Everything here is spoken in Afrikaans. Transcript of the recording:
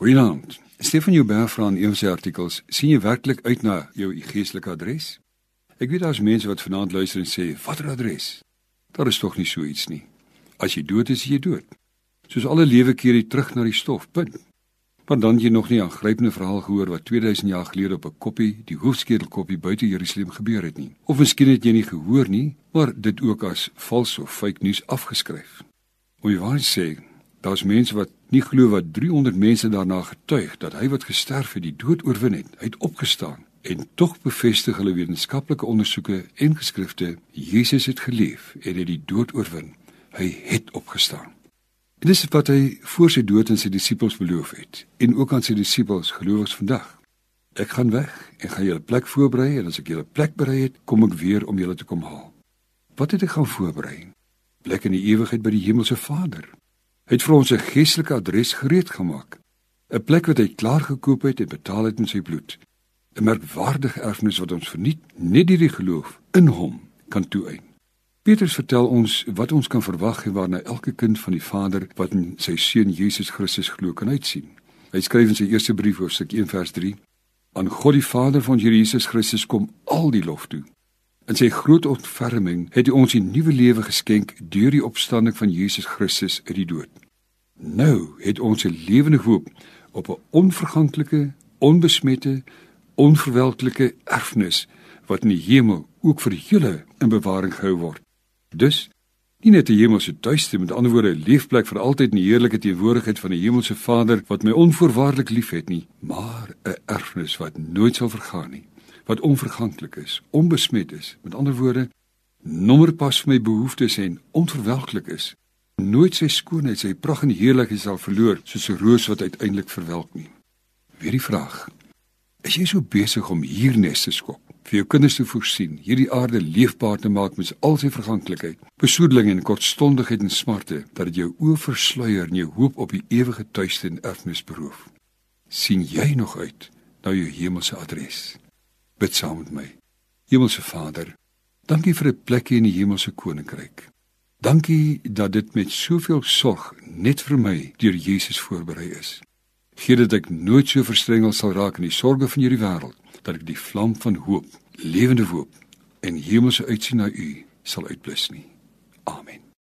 Goeienaand. Stefan Joubert vra in een van sy artikels: "Sien jy werklik uit na jou geestelike adres?" Ek weet daar's mense wat vanaand luister en sê: "Watter adres?" Daar is tog nie so iets nie. As jy dood is, is jy dood. Soos alle lewe keer jy terug na die stof. Punt. Want dan jy nog nie 'n aangrypende verhaal gehoor wat 2000 jaar gelede op 'n koppie, die hoofskedelkoppie buite Jerusalem gebeur het nie. Of miskien het jy nie gehoor nie, maar dit ook as vals of fake nuus afgeskryf. Hoe jy wou sê, daar's mense wat nie glo wat 300 mense daarna getuig dat hy wat gesterf het die dood oorwin het. Hy het opgestaan en tog bevestig hulle wetenskaplike ondersoeke en geskrifte Jesus het geleef en het die dood oorwin. Hy het opgestaan. En dis wat hy voor sy dood aan sy disippels beloof het en ook aan sy disippels gelowiges vandag. Ek gaan weg en gaan julle plek voorberei en as ek julle plek berei het, kom ek weer om julle te kom haal. Wat het ek gaan voorberei? Plek in die ewigheid by die hemelse Vader. Hy het vir ons 'n geestelike adres gereed gemaak. 'n Plek wat hy klaar gekoop het en betaal het met sy bloed. 'n Merkwaardige erfenis wat ons verniet net deur die geloof in hom kan toeëien. Petrus vertel ons wat ons kan verwag en waarna elke kind van die Vader wat in sy seun Jesus Christus glo kan uitsien. Hy skryf in sy eerste brief hoofstuk 1 vers 3: Aan God die Vader van Jesus Christus kom al die lof toe. In sy groot ontferming het hy ons 'n nuwe lewe geskenk deur die opstanding van Jesus Christus uit die dood. Nou het ons 'n lewende hoop op 'n onverganklike, onbesmette, onverwelklike erfenis wat in die hemel ook vir julle in bewaring gehou word. Dus nie net 'n hemelse tuiste met ander woorde 'n leefplek vir altyd in die heerlike teenwoordigheid van die hemelse Vader wat my onvoorwaardelik liefhet nie, maar 'n erfenis wat nooit sal vergaan nie, wat onverganklik is, onbesmet is. Met ander woorde, nommer pas vir my behoeftes en onverwelklik is. Nooit sy skoonheid, sy pragt en heerlikheid sal verloor soos 'n roos wat uiteindelik verwelk nie. Weer die vraag: Is jy so besig om hier nes te skop? vir jou kinders te voorsien, hierdie aarde leefbaar te maak met al sy verganklikheid, besoedeling en kortstondigheid en smarte, dat dit jou oë versluier en jou hoop op die ewige tuiste en erfenis beroof. sien jy nog uit na jou hemelse adres? Bid saam met my. Hemelse Vader, dankie vir 'n plekjie in die hemelse koninkryk. Dankie dat dit met soveel sorg net vir my deur Jesus voorberei is. Gee dat ek nooit so verstrengel sal raak in die sorges van hierdie wêreld dat ek die vlam van hoop, lewende hoop en hemelse uitsien na U sal uitblus nie.